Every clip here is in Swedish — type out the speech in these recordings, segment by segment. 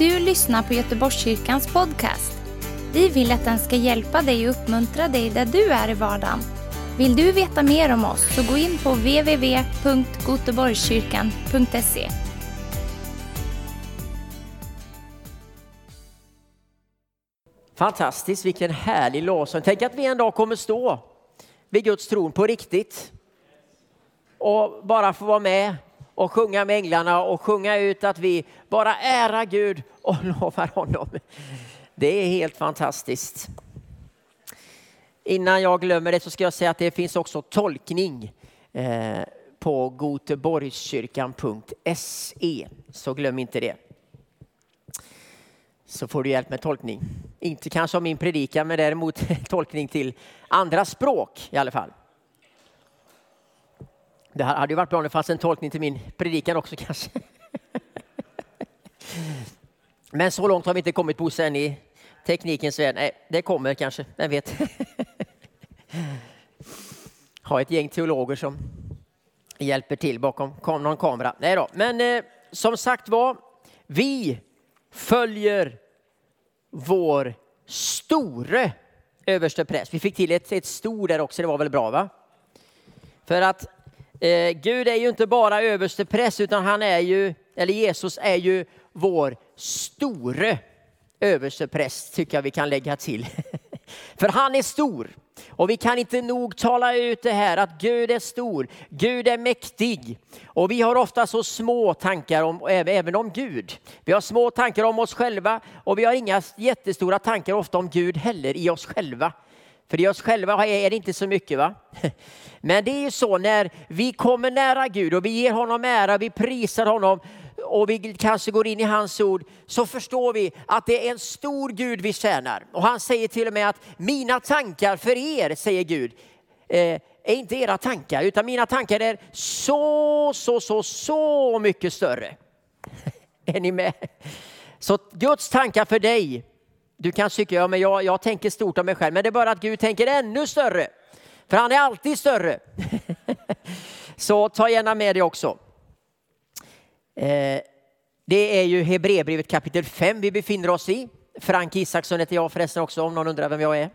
du lyssnar på Göteborgskyrkans podcast. Vi vill att den ska hjälpa dig och uppmuntra dig där du är i vardagen. Vill du veta mer om oss så gå in på www.goteborgskyrkan.se. Fantastiskt, vilken härlig lovsång. Tänk att vi en dag kommer stå vid Guds tron på riktigt. Och bara få vara med och sjunga med änglarna och sjunga ut att vi bara ära Gud och lovar honom. Det är helt fantastiskt. Innan jag glömmer det så ska jag säga att det finns också tolkning eh, på goteborgskyrkan.se. Så glöm inte det. Så får du hjälp med tolkning. Inte kanske av min predikan men däremot tolkning till andra språk i alla fall. Det hade ju varit bra om det fanns en tolkning till min predikan också kanske. Men så långt har vi inte kommit Bosse än i teknikens värld. Nej, det kommer kanske, vem vet. Ha ett gäng teologer som hjälper till bakom någon kamera. Nej då, men eh, som sagt var, vi följer vår store överste präst. Vi fick till ett, ett stor där också, det var väl bra va? För att eh, Gud är ju inte bara överste präst utan han är ju, eller Jesus är ju vår store överstepräst tycker jag vi kan lägga till. För han är stor. Och vi kan inte nog tala ut det här att Gud är stor, Gud är mäktig. Och vi har ofta så små tankar om, även om Gud. Vi har små tankar om oss själva och vi har inga jättestora tankar ofta om Gud heller i oss själva. För i oss själva är det inte så mycket va? Men det är ju så när vi kommer nära Gud och vi ger honom ära, vi prisar honom och vi kanske går in i hans ord så förstår vi att det är en stor Gud vi tjänar. Och han säger till och med att mina tankar för er, säger Gud, är inte era tankar utan mina tankar är så, så, så, så mycket större. är ni med? Så Guds tankar för dig, du kan tycka, ja men jag, jag tänker stort om mig själv, men det är bara att Gud tänker ännu större. För han är alltid större. så ta gärna med det också. Eh, det är ju Hebreerbrevet kapitel 5 vi befinner oss i. Frank Isaksson heter jag förresten också om någon undrar vem jag är.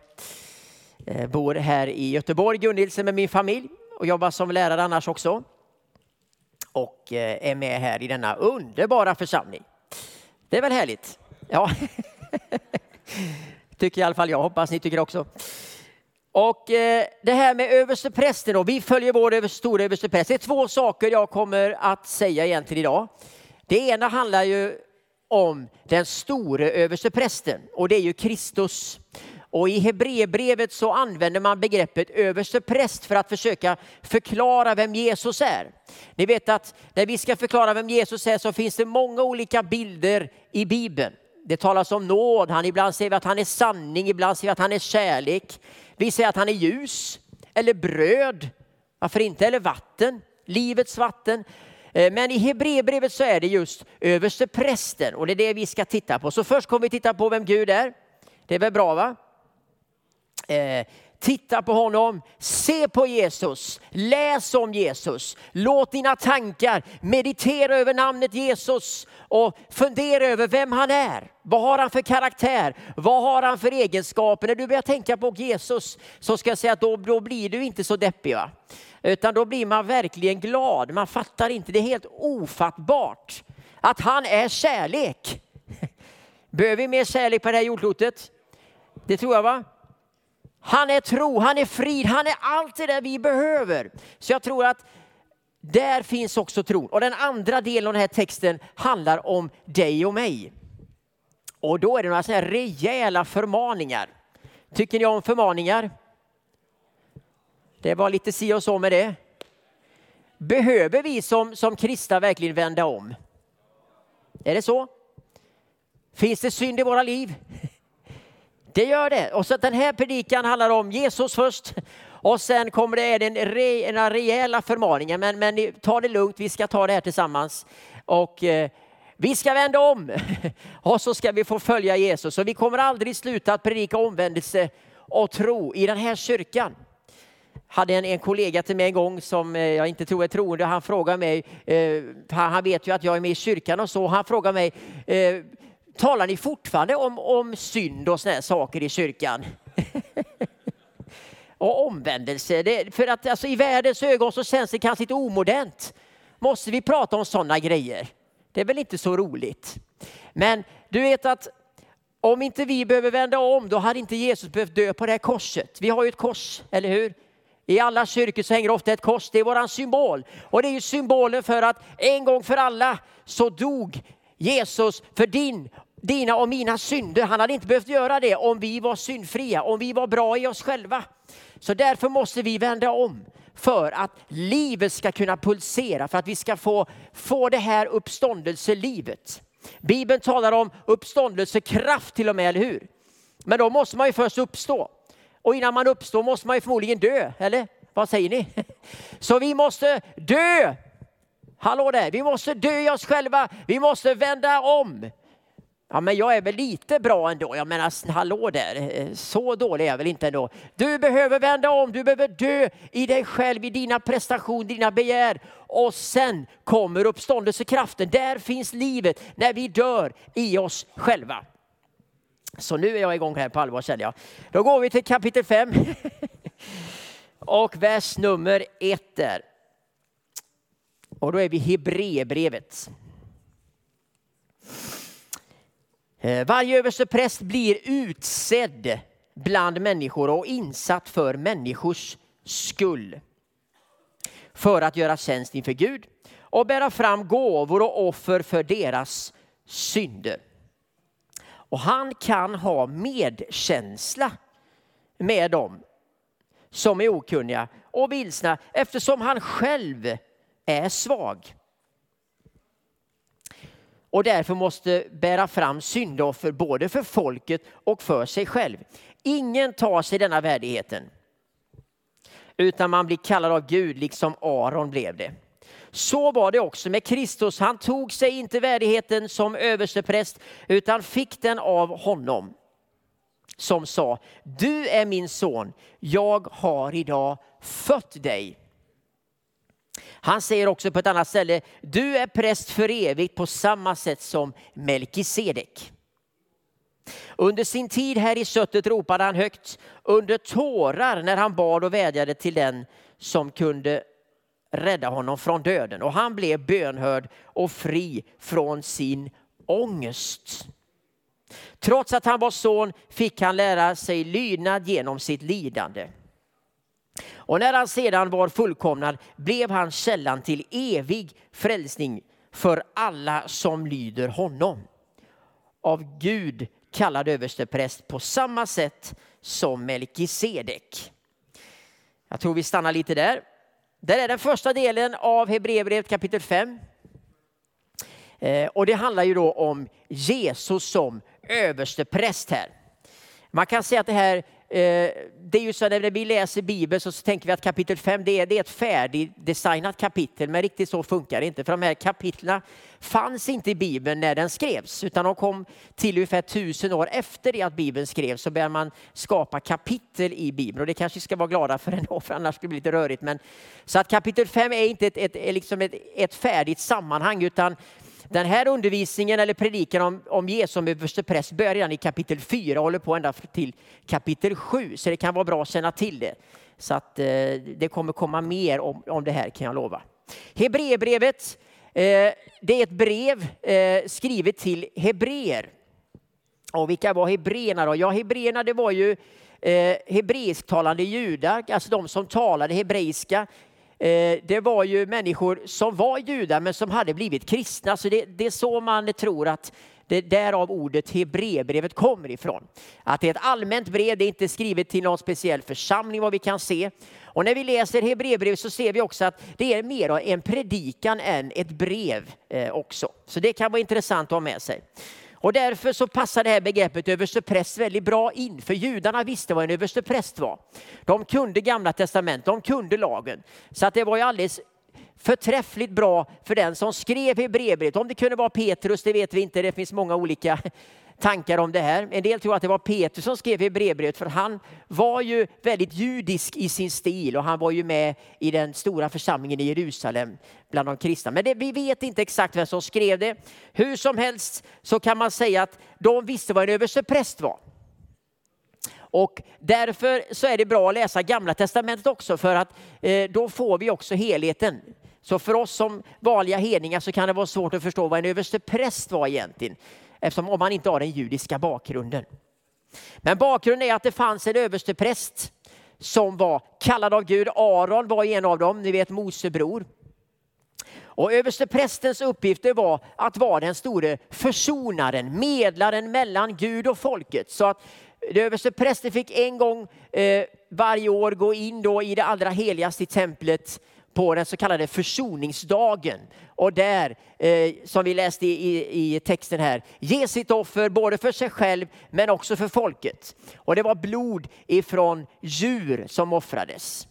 Eh, bor här i Göteborg, Gunnilse med min familj och jobbar som lärare annars också. Och eh, är med här i denna underbara församling. Det är väl härligt? Ja, tycker i alla fall jag. Hoppas ni tycker också. Och eh, det här med översteprästen och vi följer vår stora överstepräst. Det är två saker jag kommer att säga egentligen idag. Det ena handlar ju om den store översteprästen och det är ju Kristus. Och i Hebreerbrevet så använder man begreppet överstepräst för att försöka förklara vem Jesus är. Ni vet att när vi ska förklara vem Jesus är så finns det många olika bilder i Bibeln. Det talas om nåd, han, ibland säger vi att han är sanning, ibland säger vi att han är kärlek. Vi säger att han är ljus eller bröd, varför inte, eller vatten, livets vatten. Eh, men i Hebreerbrevet så är det just överste prästen och det är det vi ska titta på. Så först kommer vi titta på vem Gud är. Det är väl bra va? Eh, Titta på honom, se på Jesus, läs om Jesus. Låt dina tankar meditera över namnet Jesus och fundera över vem han är. Vad har han för karaktär? Vad har han för egenskaper? När du börjar tänka på Jesus så ska jag säga att då, då blir du inte så deppig. Va? Utan då blir man verkligen glad. Man fattar inte, det är helt ofattbart att han är kärlek. Behöver vi mer kärlek på det här jordklotet? Det tror jag va? Han är tro, han är frid, han är allt det där vi behöver. Så jag tror att där finns också tron. Och den andra delen av den här texten handlar om dig och mig. Och då är det några sådana här rejäla förmaningar. Tycker ni om förmaningar? Det var lite si och så med det. Behöver vi som, som kristna verkligen vända om? Är det så? Finns det synd i våra liv? Det gör det. Och så den här predikan handlar om Jesus först och sen kommer det en, en rejäla förmaningar. Men, men ta det lugnt, vi ska ta det här tillsammans. Och eh, vi ska vända om och så ska vi få följa Jesus. Och vi kommer aldrig sluta att predika omvändelse och tro i den här kyrkan hade en, en kollega till mig en gång som eh, jag inte tror är troende. Han frågade mig, eh, han vet ju att jag är med i kyrkan och så, han frågade mig, eh, talar ni fortfarande om, om synd och såna här saker i kyrkan? och omvändelse. Det, för att alltså, i världens ögon så känns det kanske lite omodernt. Måste vi prata om sådana grejer? Det är väl inte så roligt. Men du vet att om inte vi behöver vända om, då hade inte Jesus behövt dö på det här korset. Vi har ju ett kors, eller hur? I alla kyrkor så hänger ofta ett kors, det är våran symbol. Och det är ju symbolen för att en gång för alla så dog Jesus för din, dina och mina synder. Han hade inte behövt göra det om vi var syndfria, om vi var bra i oss själva. Så därför måste vi vända om för att livet ska kunna pulsera, för att vi ska få, få det här uppståndelselivet. Bibeln talar om uppståndelsekraft till och med, eller hur? Men då måste man ju först uppstå. Och innan man uppstår måste man ju förmodligen dö, eller? Vad säger ni? Så vi måste dö. Hallå där, vi måste dö i oss själva. Vi måste vända om. Ja, men jag är väl lite bra ändå. Jag menar, hallå där, eh, så dålig är jag väl inte ändå. Du behöver vända om, du behöver dö i dig själv, i dina prestationer, dina begär. Och sen kommer uppståndelsekraften. Där finns livet, när vi dör i oss själva. Så nu är jag igång här på allvar känner jag. Då går vi till kapitel 5. Och vers nummer 1 där. Och då är vi Hebreerbrevet. Eh, Eh, varje överstepräst blir utsedd bland människor och insatt för människors skull. För att göra tjänst inför Gud och bära fram gåvor och offer för deras synder. Och han kan ha medkänsla med dem som är okunniga och vilsna eftersom han själv är svag och därför måste bära fram syndoffer både för folket och för sig själv. Ingen tar sig denna värdigheten utan man blir kallad av Gud liksom Aron blev det. Så var det också med Kristus. Han tog sig inte värdigheten som överstepräst utan fick den av honom som sa, du är min son, jag har idag fött dig. Han säger också på ett annat ställe, du är präst för evigt på samma sätt som Melkisedek. Under sin tid här i Söttet ropade han högt under tårar när han bad och vädjade till den som kunde rädda honom från döden. Och han blev bönhörd och fri från sin ångest. Trots att han var son fick han lära sig lydnad genom sitt lidande. Och när han sedan var fullkomnad blev han källan till evig frälsning för alla som lyder honom. Av Gud kallad överstepräst på samma sätt som Melkisedek. Jag tror vi stannar lite där. Det är den första delen av Hebreerbrevet kapitel 5. Eh, och det handlar ju då om Jesus som överstepräst här. Man kan säga att det här Eh, det är ju så när vi läser Bibeln så tänker vi att kapitel 5 det är, det är ett färdigdesignat kapitel, men riktigt så funkar det inte. För de här kapitlen fanns inte i Bibeln när den skrevs, utan de kom till ungefär tusen år efter det att Bibeln skrevs så började man skapa kapitel i Bibeln. Och det kanske vi ska vara glada för ändå, för annars skulle det bli lite rörigt. Men, så att kapitel 5 är inte ett, ett, liksom ett, ett färdigt sammanhang, utan den här undervisningen eller predikan om, om Jesus som överstepräst börjar redan i kapitel 4 och håller på ända till kapitel 7. Så det kan vara bra att känna till det. Så att eh, det kommer komma mer om, om det här kan jag lova. Hebreerbrevet, eh, det är ett brev eh, skrivet till hebreer. Och vilka var hebreerna då? Ja, hebreerna det var ju eh, hebreisktalande judar, alltså de som talade hebreiska. Eh, det var ju människor som var judar men som hade blivit kristna. Så det, det är så man tror att det är därav ordet Hebreerbrevet kommer ifrån. Att det är ett allmänt brev, det är inte skrivet till någon speciell församling vad vi kan se. Och när vi läser Hebreerbrevet så ser vi också att det är mer en predikan än ett brev eh, också. Så det kan vara intressant att ha med sig. Och därför så passar det här begreppet överstepräst väldigt bra in, för judarna visste vad en överstepräst var. De kunde gamla testamentet, de kunde lagen. Så att det var ju alldeles förträffligt bra för den som skrev Hebreerbrevet. Om det kunde vara Petrus, det vet vi inte, det finns många olika tankar om det här. En del tror att det var Petrus som skrev Hebreerbrevet, för han var ju väldigt judisk i sin stil och han var ju med i den stora församlingen i Jerusalem bland de kristna. Men det, vi vet inte exakt vem som skrev det. Hur som helst så kan man säga att de visste vad en överstepräst var. Och därför så är det bra att läsa Gamla Testamentet också för att eh, då får vi också helheten. Så för oss som vanliga hedningar så kan det vara svårt att förstå vad en överstepräst var egentligen. Eftersom om man inte har den judiska bakgrunden. Men bakgrunden är att det fanns en överstepräst som var kallad av Gud. Aron var en av dem, ni vet Mose bror. Och översteprästens uppgift var att vara den store försonaren, medlaren mellan Gud och folket. Så att översteprästen fick en gång eh, varje år gå in då i det allra heligaste i templet på den så kallade försoningsdagen. Och där, eh, som vi läste i, i, i, texten här, ge sitt offer både för sig själv men också för folket. Och det var blod ifrån djur som offrades.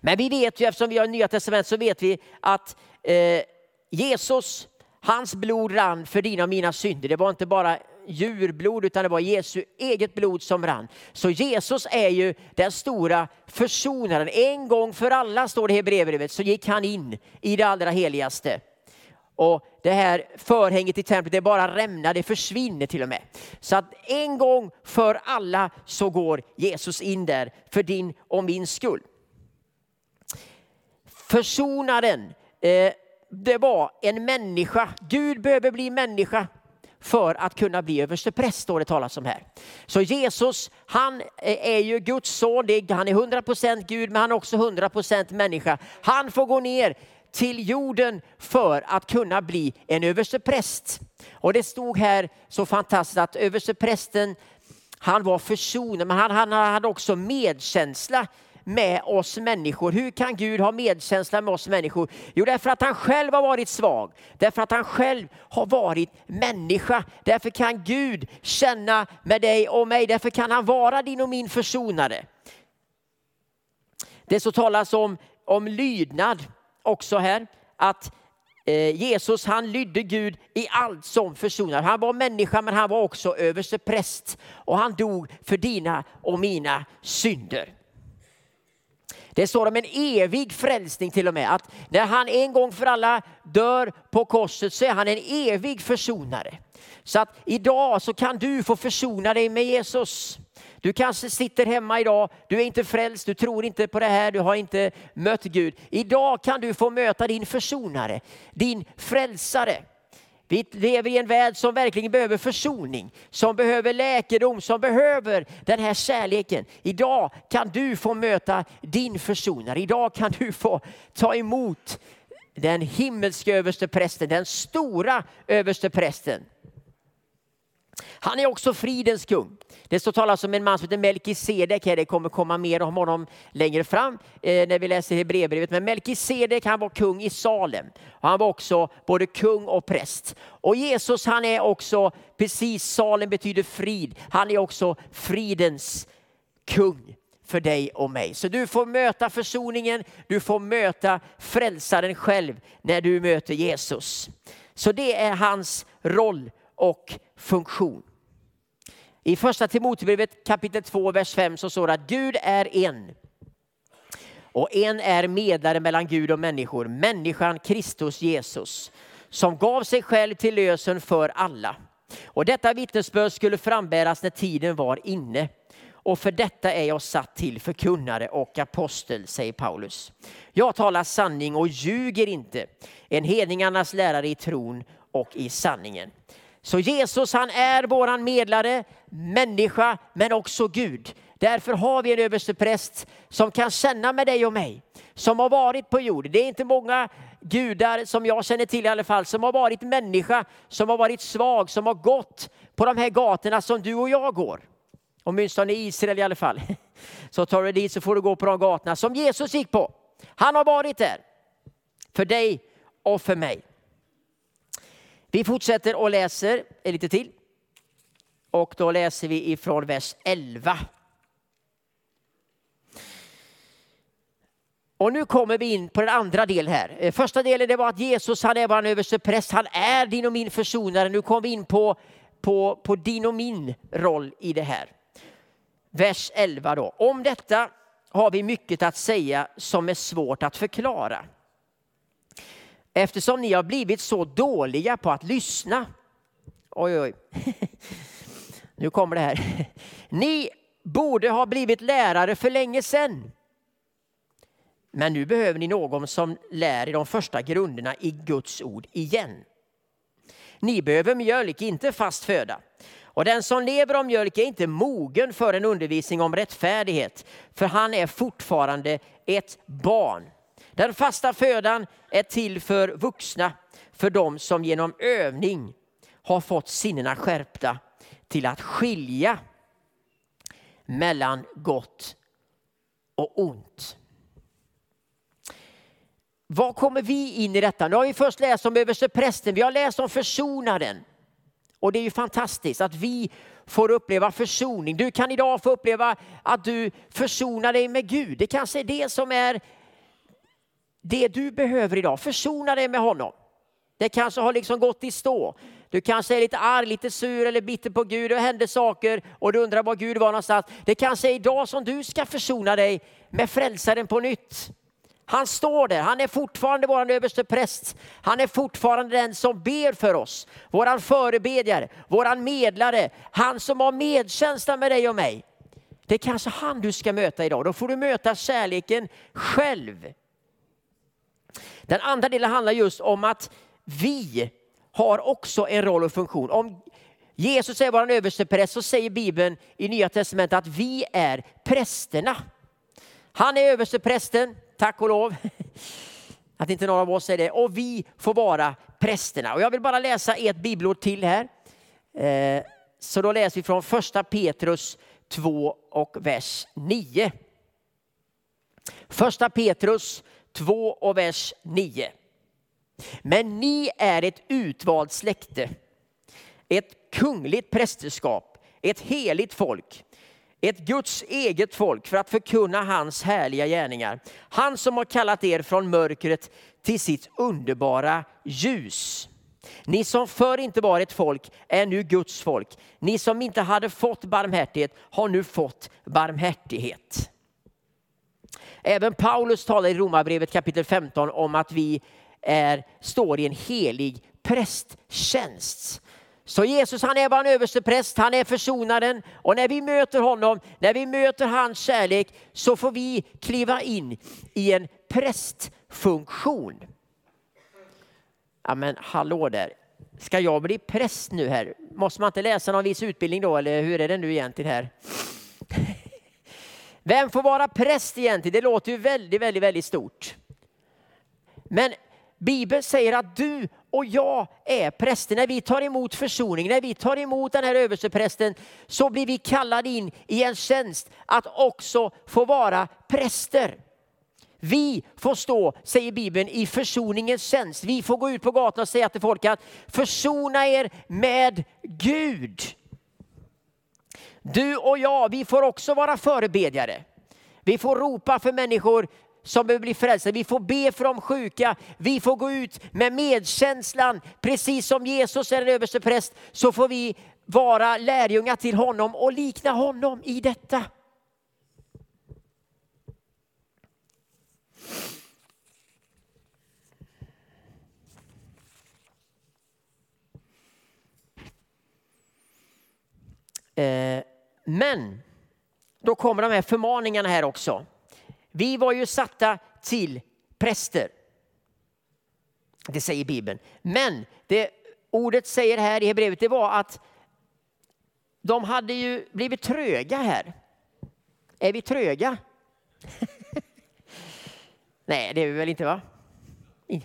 Men vi vet ju, eftersom vi har Nya Testament så vet vi att eh, Jesus, hans blod rann för dina och mina synder. Det var inte bara djurblod utan det var Jesu eget blod som rann. Så Jesus är ju den stora försonaren. En gång för alla står det i Hebreerbrevet så gick han in i det allra heligaste. Och det här förhänget i templet, det bara rämnar, det försvinner till och med. Så att en gång för alla så går Jesus in där för din och min skull. Försonaren, eh, det var en människa. Gud behöver bli människa för att kunna bli överstepräst, står det talas om här. Så Jesus, han eh, är ju Guds son, han är 100% Gud men han är också 100% människa. Han får gå ner till jorden för att kunna bli en överstepräst. Och det stod här så fantastiskt att översteprästen, han var försonare men han, han hade också medkänsla med oss människor. Hur kan Gud ha medkänsla med oss människor? Jo, därför att han själv har varit svag, därför att han själv har varit människa. Därför kan Gud känna med dig och mig, därför kan han vara din och min försonare. Det så talas om, om lydnad också här, att eh, Jesus han lydde Gud i allt som försonar. Han var människa men han var också överstepräst och han dog för dina och mina synder. Det står om en evig frälsning till och med. Att när han en gång för alla dör på korset så är han en evig försonare. Så att idag så kan du få försona dig med Jesus. Du kanske sitter hemma idag, du är inte frälst, du tror inte på det här, du har inte mött Gud. Idag kan du få möta din försonare, din frälsare. Vi lever i en värld som verkligen behöver försoning, som behöver läkedom, som behöver den här kärleken. Idag kan du få möta din försonare. Idag kan du få ta emot den himmelska översteprästen, den stora översteprästen. Han är också fridens kung. Det står talas om en man som heter Melkisedek. Det kommer komma mer om honom längre fram eh, när vi läser Hebreerbrevet. Men Melkisedek han var kung i Salem. Han var också både kung och präst. Och Jesus han är också, precis Salem betyder frid. Han är också fridens kung för dig och mig. Så du får möta försoningen, du får möta frälsaren själv när du möter Jesus. Så det är hans roll och funktion. I första Timoteusbrevet kapitel 2, vers 5 så står det att Gud är en. Och en är medlare mellan Gud och människor, människan Kristus Jesus, som gav sig själv till lösen för alla. Och detta vittnesbörd skulle frambäras när tiden var inne. Och för detta är jag satt till förkunnare och apostel, säger Paulus. Jag talar sanning och ljuger inte, en hedningarnas lärare i tron och i sanningen. Så Jesus han är våran medlare, människa men också Gud. Därför har vi en överstepräst som kan känna med dig och mig, som har varit på jorden. Det är inte många gudar som jag känner till i alla fall, som har varit människa, som har varit svag, som har gått på de här gatorna som du och jag går. Åtminstone i Israel i alla fall. Så tar du dit så får du gå på de gatorna som Jesus gick på. Han har varit där. För dig och för mig. Vi fortsätter och läser lite till. Och då läser vi ifrån vers 11. Och nu kommer vi in på den andra delen här. Eh, första delen det var att Jesus han är vår överstepräst, han är din och min försonare. Nu kommer vi in på, på, på din och min roll i det här. Vers 11 då. Om detta har vi mycket att säga som är svårt att förklara. Eftersom ni har blivit så dåliga på att lyssna. Oj, oj. Nu kommer det här. Ni borde ha blivit lärare för länge sedan. Men nu behöver ni någon som lär er de första grunderna i Guds ord igen. Ni behöver mjölk, inte fast föda. Och den som lever av mjölk är inte mogen för en undervisning om rättfärdighet, för han är fortfarande ett barn. Den fasta födan är till för vuxna, för dem som genom övning har fått sinnena skärpta till att skilja mellan gott och ont. Vad kommer vi in i detta? Nu har vi först läst om översteprästen, vi har läst om försonaren. Och det är ju fantastiskt att vi får uppleva försoning. Du kan idag få uppleva att du försonar dig med Gud. Det kanske är det som är det du behöver idag. Försona dig med honom. Det kanske har liksom gått i stå. Du kanske är lite arg, lite sur eller bitter på Gud. Det hände saker och du undrar var Gud var någonstans. Det kanske är idag som du ska försona dig med frälsaren på nytt. Han står där, han är fortfarande vår överste präst. Han är fortfarande den som ber för oss. Våran förebedjare, våran medlare, han som har medkänsla med dig och mig. Det är kanske han du ska möta idag. Då får du möta kärleken själv. Den andra delen handlar just om att vi har också en roll och funktion. Om Jesus är vår överstepräst så säger Bibeln i Nya Testamentet att vi är prästerna. Han är översteprästen, tack och lov. Att inte några av oss är det. Och vi får vara prästerna. Och jag vill bara läsa ett bibelord till här. Eh, så då läser vi från första Petrus 2 och vers 9. Första Petrus 2 och vers 9. Men ni är ett utvalt släkte, ett kungligt prästerskap, ett heligt folk, ett Guds eget folk för att förkunna hans härliga gärningar. Han som har kallat er från mörkret till sitt underbara ljus. Ni som förr inte var ett folk är nu Guds folk. Ni som inte hade fått barmhärtighet har nu fått barmhärtighet. Även Paulus talar i Romarbrevet kapitel 15 om att vi är, står i en helig prästtjänst. Så Jesus han är vår en överstepräst, han är försonaren och när vi möter honom, när vi möter hans kärlek så får vi kliva in i en prästfunktion. Ja men hallå där, ska jag bli präst nu här? Måste man inte läsa någon viss utbildning då eller hur är det nu egentligen här? Vem får vara präst egentligen? Det låter ju väldigt, väldigt, väldigt stort. Men Bibeln säger att du och jag är präster. När vi tar emot försoning, när vi tar emot den här översteprästen så blir vi kallade in i en tjänst att också få vara präster. Vi får stå, säger Bibeln, i försoningens tjänst. Vi får gå ut på gatan och säga till folk att försona er med Gud. Du och jag, vi får också vara förebedjare. Vi får ropa för människor som behöver bli frälsta. Vi får be för de sjuka. Vi får gå ut med medkänslan. Precis som Jesus är en överstepräst så får vi vara lärjungar till honom och likna honom i detta. Eh, men då kommer de här förmaningarna här också. Vi var ju satta till präster. Det säger Bibeln. Men det ordet säger här i Hebreerbrevet det var att de hade ju blivit tröga här. Är vi tröga? Nej, det är vi väl inte va?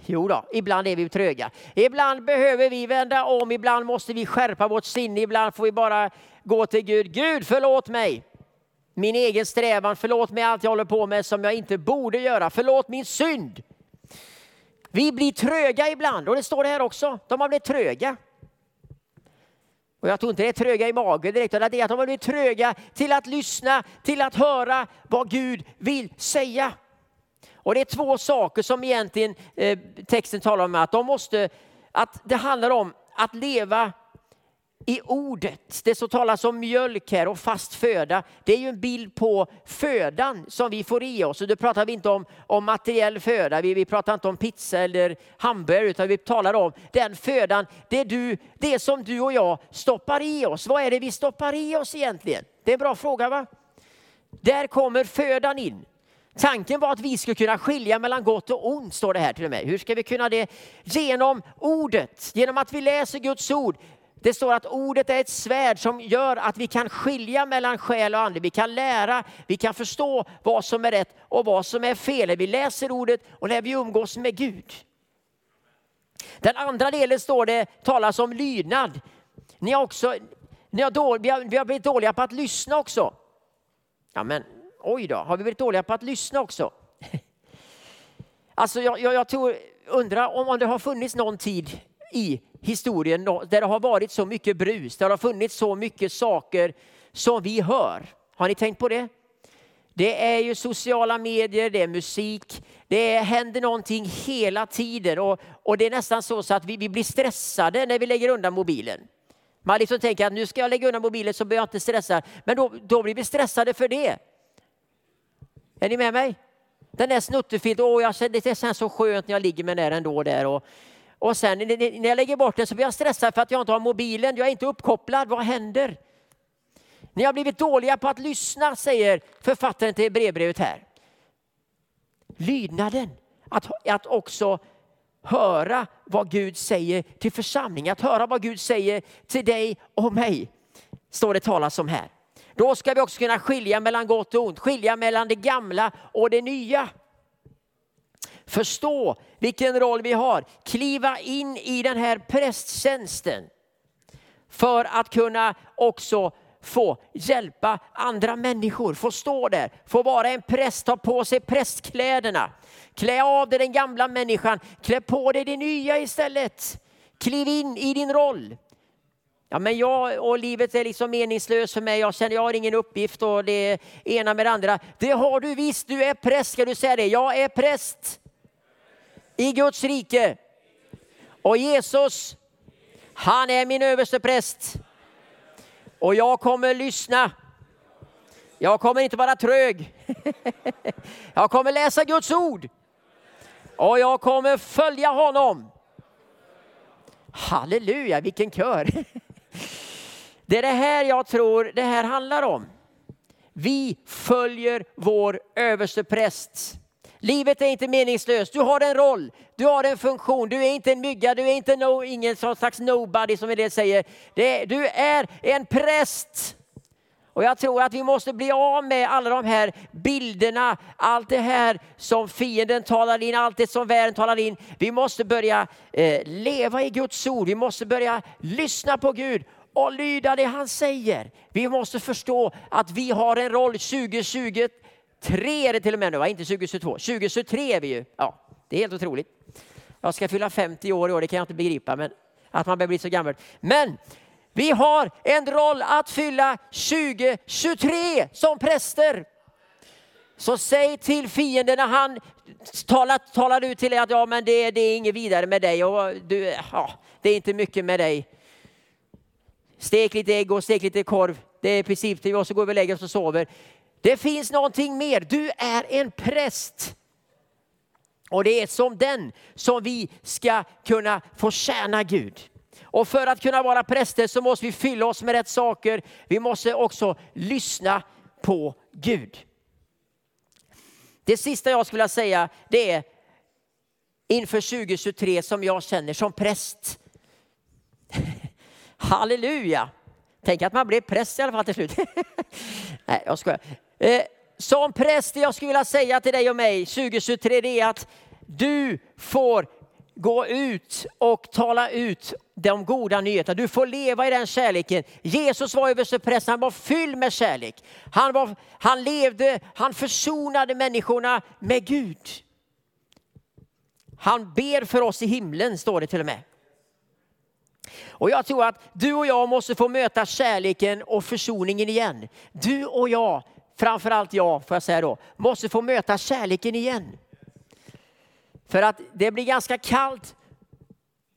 Jo då, ibland är vi tröga. Ibland behöver vi vända om, ibland måste vi skärpa vårt sinne, ibland får vi bara gå till Gud. Gud förlåt mig min egen strävan, förlåt mig allt jag håller på med som jag inte borde göra, förlåt min synd. Vi blir tröga ibland och det står det här också, de har blivit tröga. Och jag tror inte det är tröga i magen direkt, utan det är att de har blivit tröga till att lyssna, till att höra vad Gud vill säga. Och det är två saker som egentligen eh, texten talar om, att de måste, att det handlar om att leva i ordet. Det som talas om mjölk här och fast föda. Det är ju en bild på födan som vi får i oss. Och då pratar vi inte om, om materiell föda, vi, vi pratar inte om pizza eller hamburgare, utan vi talar om den födan, det, du, det som du och jag stoppar i oss. Vad är det vi stoppar i oss egentligen? Det är en bra fråga va? Där kommer födan in. Tanken var att vi skulle kunna skilja mellan gott och ont, står det här till och med. Hur ska vi kunna det? Genom ordet, genom att vi läser Guds ord. Det står att ordet är ett svärd som gör att vi kan skilja mellan själ och ande. Vi kan lära, vi kan förstå vad som är rätt och vad som är fel. Vi läser ordet och när vi umgås med Gud. Den andra delen står det talas om lydnad. Ni har också, ni har dålig, vi, har, vi har blivit dåliga på att lyssna också. Ja, men oj då, har vi blivit dåliga på att lyssna också? Alltså jag, jag, jag tror, undrar om, om det har funnits någon tid i historien där det har varit så mycket brus, där det har funnits så mycket saker som vi hör. Har ni tänkt på det? Det är ju sociala medier, det är musik, det händer någonting hela tiden och, och det är nästan så, så att vi, vi blir stressade när vi lägger undan mobilen. Man liksom tänker att nu ska jag lägga undan mobilen så blir jag inte stressad. Men då, då blir vi stressade för det. Är ni med mig? Den där snuttefilten, åh, jag, det känns så skönt när jag ligger med den ändå där. Och, och sen när jag lägger bort den så blir jag stressad för att jag inte har mobilen, jag är inte uppkopplad. Vad händer? Ni har blivit dåliga på att lyssna, säger författaren till brevbrevet här. Lydnaden, att, att också höra vad Gud säger till församlingen, att höra vad Gud säger till dig och mig, står det talas om här. Då ska vi också kunna skilja mellan gott och ont, skilja mellan det gamla och det nya. Förstå vilken roll vi har, kliva in i den här prästtjänsten för att kunna också få hjälpa andra människor, få stå där, få vara en präst, ta på sig prästkläderna, klä av dig den gamla människan, klä på dig det nya istället. Kliv in i din roll. Ja, men jag och livet är liksom meningslöst för mig. Jag känner jag har ingen uppgift och det ena med det andra. Det har du visst. Du är präst. Ska du säga det? Jag är präst i Guds rike. Och Jesus, han är min överste präst. Och jag kommer lyssna. Jag kommer inte vara trög. Jag kommer läsa Guds ord. Och jag kommer följa honom. Halleluja, vilken kör. Det är det här jag tror det här handlar om. Vi följer vår överste präst. Livet är inte meningslöst. Du har en roll, du har en funktion. Du är inte en mygga, du är inte no, ingen slags nobody som en del säger. Det, du är en präst. Och jag tror att vi måste bli av med alla de här bilderna, allt det här som fienden talar in, allt det som världen talar in. Vi måste börja eh, leva i Guds ord, vi måste börja lyssna på Gud och lyda det han säger. Vi måste förstå att vi har en roll 2020 2023 är det till och med nu, va? inte 2022. 2023 är vi ju. Ja, det är helt otroligt. Jag ska fylla 50 år i år, det kan jag inte begripa, men att man börjar bli så gammal. Men vi har en roll att fylla 2023 som präster. Så säg till fienden när han talar, talar ut till dig att ja, men det, det är inget vidare med dig och du, ja, det är inte mycket med dig. Stek lite ägg och stek lite korv. Det är i princip det och så går vi och lägger oss och sover. Det finns någonting mer. Du är en präst. Och det är som den som vi ska kunna få tjäna Gud. Och för att kunna vara präster så måste vi fylla oss med rätt saker. Vi måste också lyssna på Gud. Det sista jag skulle vilja säga det är inför 2023 som jag känner som präst. Halleluja! Tänk att man blev präst i alla fall till slut. Nej, jag skojar. Eh, som präst, jag skulle vilja säga till dig och mig 2023, det är att du får gå ut och tala ut de goda nyheterna. Du får leva i den kärleken. Jesus var överstepräst, han var fylld med kärlek. Han, var, han levde, han försonade människorna med Gud. Han ber för oss i himlen, står det till och med. Och jag tror att du och jag måste få möta kärleken och försoningen igen. Du och jag framförallt jag, får jag säga då, måste få möta kärleken igen. För att det blir ganska kallt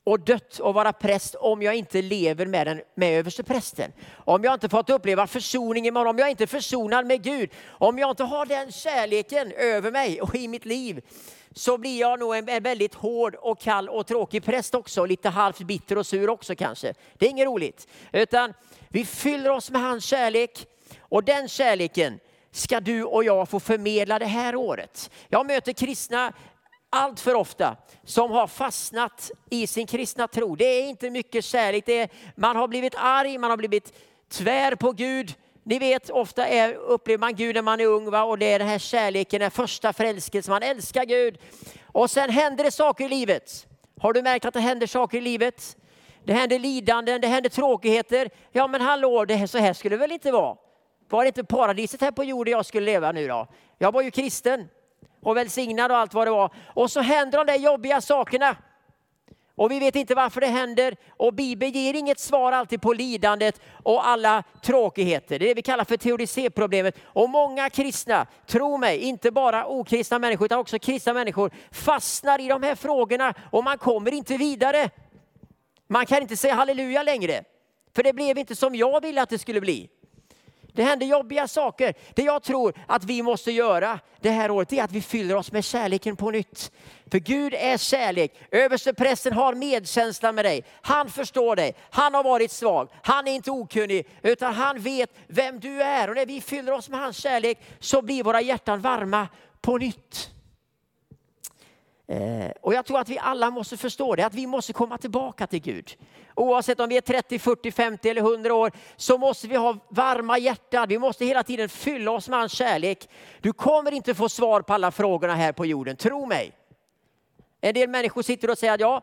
och dött att vara präst om jag inte lever med, den, med översteprästen. Om jag inte fått uppleva försoning imorgon, om jag inte är försonad med Gud, om jag inte har den kärleken över mig och i mitt liv så blir jag nog en väldigt hård och kall och tråkig präst också. Lite halvt bitter och sur också kanske. Det är inget roligt. Utan vi fyller oss med hans kärlek och den kärleken ska du och jag få förmedla det här året. Jag möter kristna allt för ofta som har fastnat i sin kristna tro. Det är inte mycket kärlek. Det är, man har blivit arg, man har blivit tvär på Gud. Ni vet, ofta är, upplever man Gud när man är ung va? och det är den här kärleken, den första förälskelsen. Man älskar Gud och sen händer det saker i livet. Har du märkt att det händer saker i livet? Det händer lidanden, det händer tråkigheter. Ja men hallå, det här, så här skulle det väl inte vara? Var det inte paradiset här på jorden jag skulle leva nu då? Jag var ju kristen och välsignad och allt vad det var. Och så händer de där jobbiga sakerna. Och vi vet inte varför det händer och Bibeln ger inget svar alltid på lidandet och alla tråkigheter. Det är det vi kallar för teodicéproblemet. Och många kristna, tro mig, inte bara okristna människor utan också kristna människor fastnar i de här frågorna och man kommer inte vidare. Man kan inte säga halleluja längre. För det blev inte som jag ville att det skulle bli. Det händer jobbiga saker. Det jag tror att vi måste göra det här året är att vi fyller oss med kärleken på nytt. För Gud är kärlek. Översteprästen har medkänsla med dig. Han förstår dig. Han har varit svag. Han är inte okunnig utan han vet vem du är. Och när vi fyller oss med hans kärlek så blir våra hjärtan varma på nytt. Eh, och jag tror att vi alla måste förstå det, att vi måste komma tillbaka till Gud. Oavsett om vi är 30, 40, 50 eller 100 år så måste vi ha varma hjärtan. Vi måste hela tiden fylla oss med hans kärlek. Du kommer inte få svar på alla frågorna här på jorden, tro mig. En del människor sitter och säger att ja,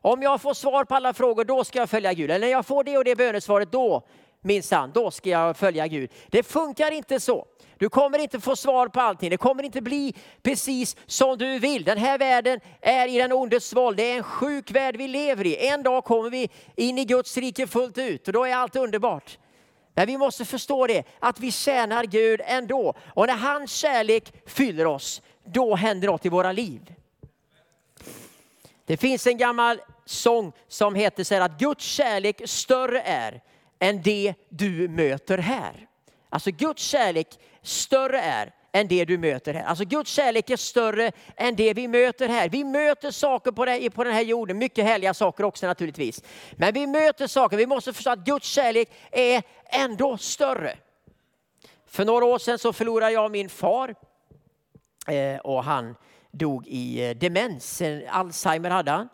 om jag får svar på alla frågor då ska jag följa Gud. Eller när jag får det och det bönesvaret då minsann, då ska jag följa Gud. Det funkar inte så. Du kommer inte få svar på allting. Det kommer inte bli precis som du vill. Den här världen är i den ondes våld. Det är en sjuk värld vi lever i. En dag kommer vi in i Guds rike fullt ut och då är allt underbart. Men vi måste förstå det, att vi tjänar Gud ändå. Och när hans kärlek fyller oss, då händer något i våra liv. Det finns en gammal sång som heter så här att Guds kärlek större är än det du möter här. Alltså Guds kärlek större är än det du möter här. Alltså Guds kärlek är större än det vi möter här. Vi möter saker på, den här jorden, mycket härliga saker också naturligtvis. Men vi möter saker, vi måste förstå att Guds kärlek är ändå större. För några år sedan så förlorade jag min far eh, och han dog i eh, demens, Alzheimer hade han.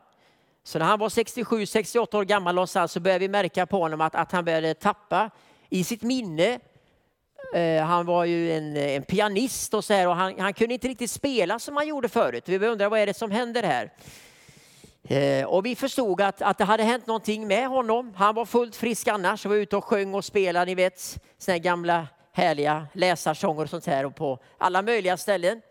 Så när han var 67-68 år gammal någonstans så började vi märka på honom att, att han började tappa i sitt minne. Eh, han var ju en, en pianist och så här och han, han, kunde inte riktigt spela som han gjorde förut. Vi undrar vad är det som händer här? Eh, och vi förstod att, att det hade hänt någonting med honom. Han var fullt frisk annars och var ute och sjöng och spelade, ni vet, såna gamla härliga läsarsånger och sånt här och på alla möjliga ställen.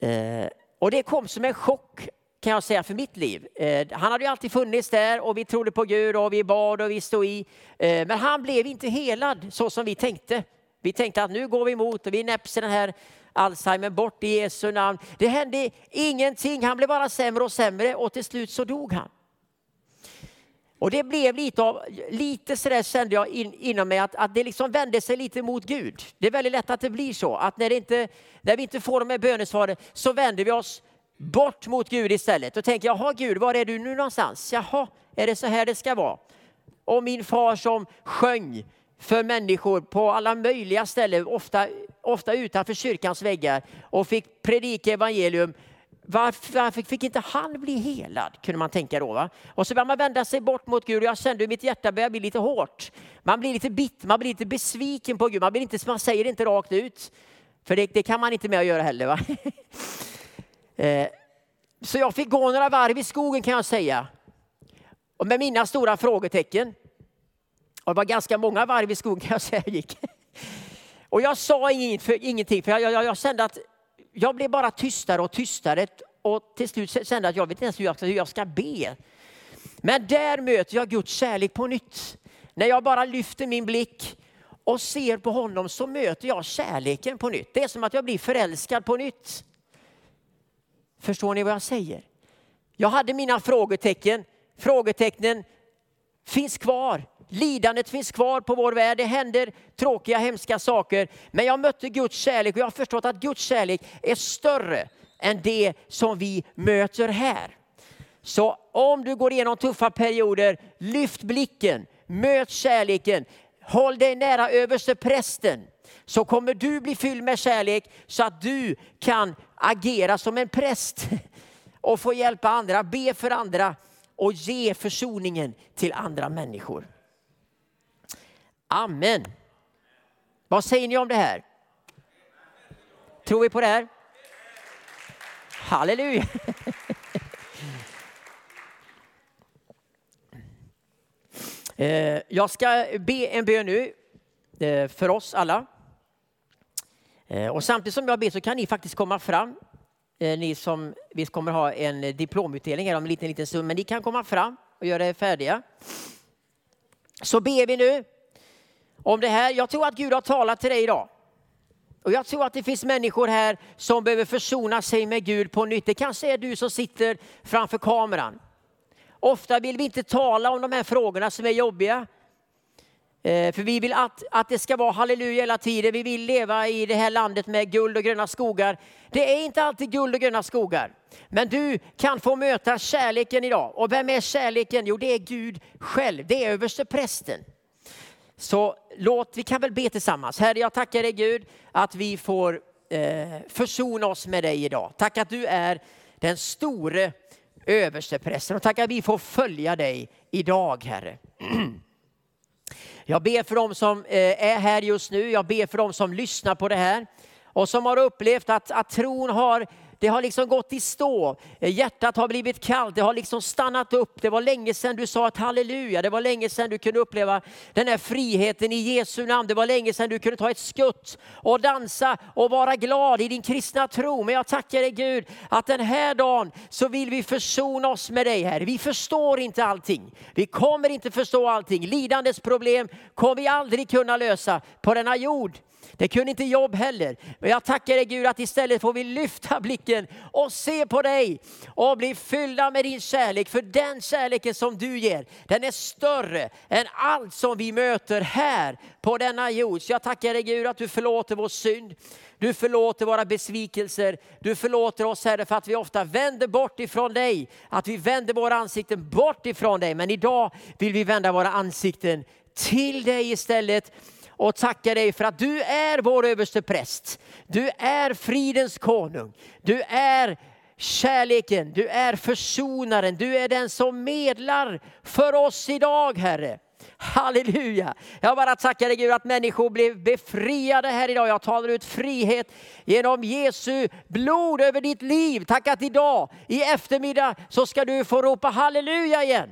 Eh, och det kom som en chock kan jag säga för mitt liv. Eh, han hade ju alltid funnits där och vi trodde på Gud och vi bad och vi stod i. Eh, men han blev inte helad så som vi tänkte. Vi tänkte att nu går vi emot och vi näpser den här Alzheimer bort i Jesu namn. Det hände ingenting, han blev bara sämre och sämre och till slut så dog han. Och det blev lite av, lite sådär kände jag in, inom mig att, att det liksom vände sig lite mot Gud. Det är väldigt lätt att det blir så, att när, inte, när vi inte får de här bönesvaren så vänder vi oss bort mot Gud istället. Då tänker jag, jaha Gud, var är du nu någonstans? Jaha, är det så här det ska vara? Och min far som sjöng för människor på alla möjliga ställen, ofta, ofta utanför kyrkans väggar och fick predika evangelium. Varför, varför fick inte han bli helad? Kunde man tänka då. Va? Och så började man vända sig bort mot Gud och jag kände hur mitt hjärta började bli lite hårt. Man blir lite bitter, man blir lite besviken på Gud. Man, blir inte, man säger det inte rakt ut. För det, det kan man inte med att göra heller. Va? Eh, så jag fick gå några varv i skogen kan jag säga. Och med mina stora frågetecken. Och det var ganska många varv i skogen kan jag säga jag gick. Och jag sa ingenting för jag, jag, jag kände att jag blev bara tystare och tystare och till slut kände att jag vet inte ens hur jag, hur jag ska be. Men där möter jag Guds kärlek på nytt. När jag bara lyfter min blick och ser på honom så möter jag kärleken på nytt. Det är som att jag blir förälskad på nytt. Förstår ni vad jag säger? Jag hade mina frågetecken, frågetecknen finns kvar. Lidandet finns kvar på vår värld. Det händer tråkiga, hemska saker. Men jag mötte Guds kärlek och jag har förstått att Guds kärlek är större än det som vi möter här. Så om du går igenom tuffa perioder, lyft blicken, möt kärleken, håll dig nära överste prästen så kommer du bli fylld med kärlek så att du kan agera som en präst och få hjälpa andra, be för andra och ge försoningen till andra människor. Amen. Vad säger ni om det här? Tror vi på det här? Halleluja! Eh, jag ska be en bön nu eh, för oss alla. Eh, och samtidigt som jag ber så kan ni faktiskt komma fram. Eh, ni som, vi kommer ha en eh, diplomutdelning här om en liten, liten stund, men ni kan komma fram och göra er färdiga. Så ber vi nu om det här. Jag tror att Gud har talat till dig idag. Och jag tror att det finns människor här som behöver försona sig med Gud på nytt. Det kanske är du som sitter framför kameran. Ofta vill vi inte tala om de här frågorna som är jobbiga. Eh, för vi vill att, att det ska vara halleluja hela tiden. Vi vill leva i det här landet med guld och gröna skogar. Det är inte alltid guld och gröna skogar. Men du kan få möta kärleken idag. Och vem är kärleken? Jo, det är Gud själv. Det är överste prästen. Så låt, vi kan väl be tillsammans. Herre, jag tackar dig Gud att vi får eh, försona oss med dig idag. Tack att du är den store översteprästen och tack att vi får följa dig idag Herre. Jag ber för dem som eh, är här just nu, jag ber för dem som lyssnar på det här och som har upplevt att, att tron har det har liksom gått i stå. Eh, hjärtat har blivit kallt, det har liksom stannat upp. Det var länge sedan du sa ett halleluja. Det var länge sedan du kunde uppleva den här friheten i Jesu namn. Det var länge sedan du kunde ta ett skutt och dansa och vara glad i din kristna tro. Men jag tackar dig Gud att den här dagen så vill vi försona oss med dig här. Vi förstår inte allting. Vi kommer inte förstå allting. Lidandets problem kommer vi aldrig kunna lösa på denna jord. Det kunde inte jobb heller. Men jag tackar dig Gud att istället får vi lyfta blicken och se på dig och bli fyllda med din kärlek. För den kärleken som du ger, den är större än allt som vi möter här på denna jord. Så jag tackar dig Gud att du förlåter vår synd. Du förlåter våra besvikelser. Du förlåter oss Herre för att vi ofta vänder bort ifrån dig. Att vi vänder våra ansikten bort ifrån dig. Men idag vill vi vända våra ansikten till dig istället och tackar dig för att du är vår överste präst. Du är fridens konung. Du är kärleken, du är försonaren, du är den som medlar för oss idag Herre. Halleluja! Jag bara tackar dig Gud att människor blev befriade här idag. Jag talar ut frihet genom Jesu blod över ditt liv. Tack att idag i eftermiddag så ska du få ropa halleluja igen.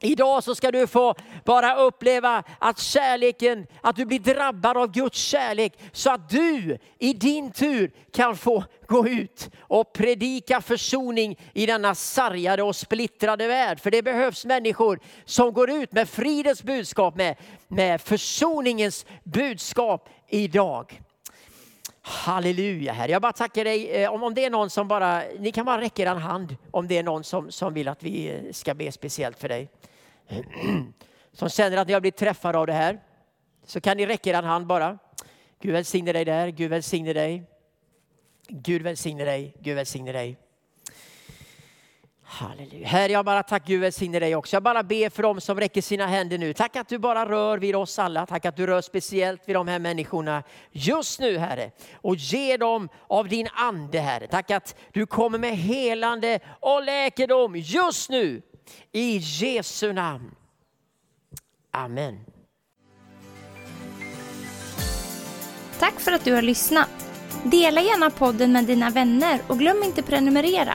Idag så ska du få bara uppleva att kärleken, att du blir drabbad av Guds kärlek så att du i din tur kan få gå ut och predika försoning i denna sargade och splittrade värld. För det behövs människor som går ut med fridens budskap, med, med försoningens budskap idag. Halleluja Herre. Jag bara tackar dig. Eh, om, om det är någon som bara, ni kan bara räcka er en hand om det är någon som, som vill att vi eh, ska be speciellt för dig. Som känner att ni har blivit träffade av det här. Så kan ni räcka er en hand bara. Gud välsigne dig där, Gud välsigne dig. Gud välsigne dig, Gud välsigne dig. Halleluja. Herre, jag bara tack Gud välsigne dig också. Jag bara ber för dem som räcker sina händer nu. Tack att du bara rör vid oss alla. Tack att du rör speciellt vid de här människorna just nu Herre. Och ge dem av din ande Herre. Tack att du kommer med helande och läkedom just nu. I Jesu namn. Amen. Tack för att du har lyssnat. Dela gärna podden med dina vänner och glöm inte prenumerera.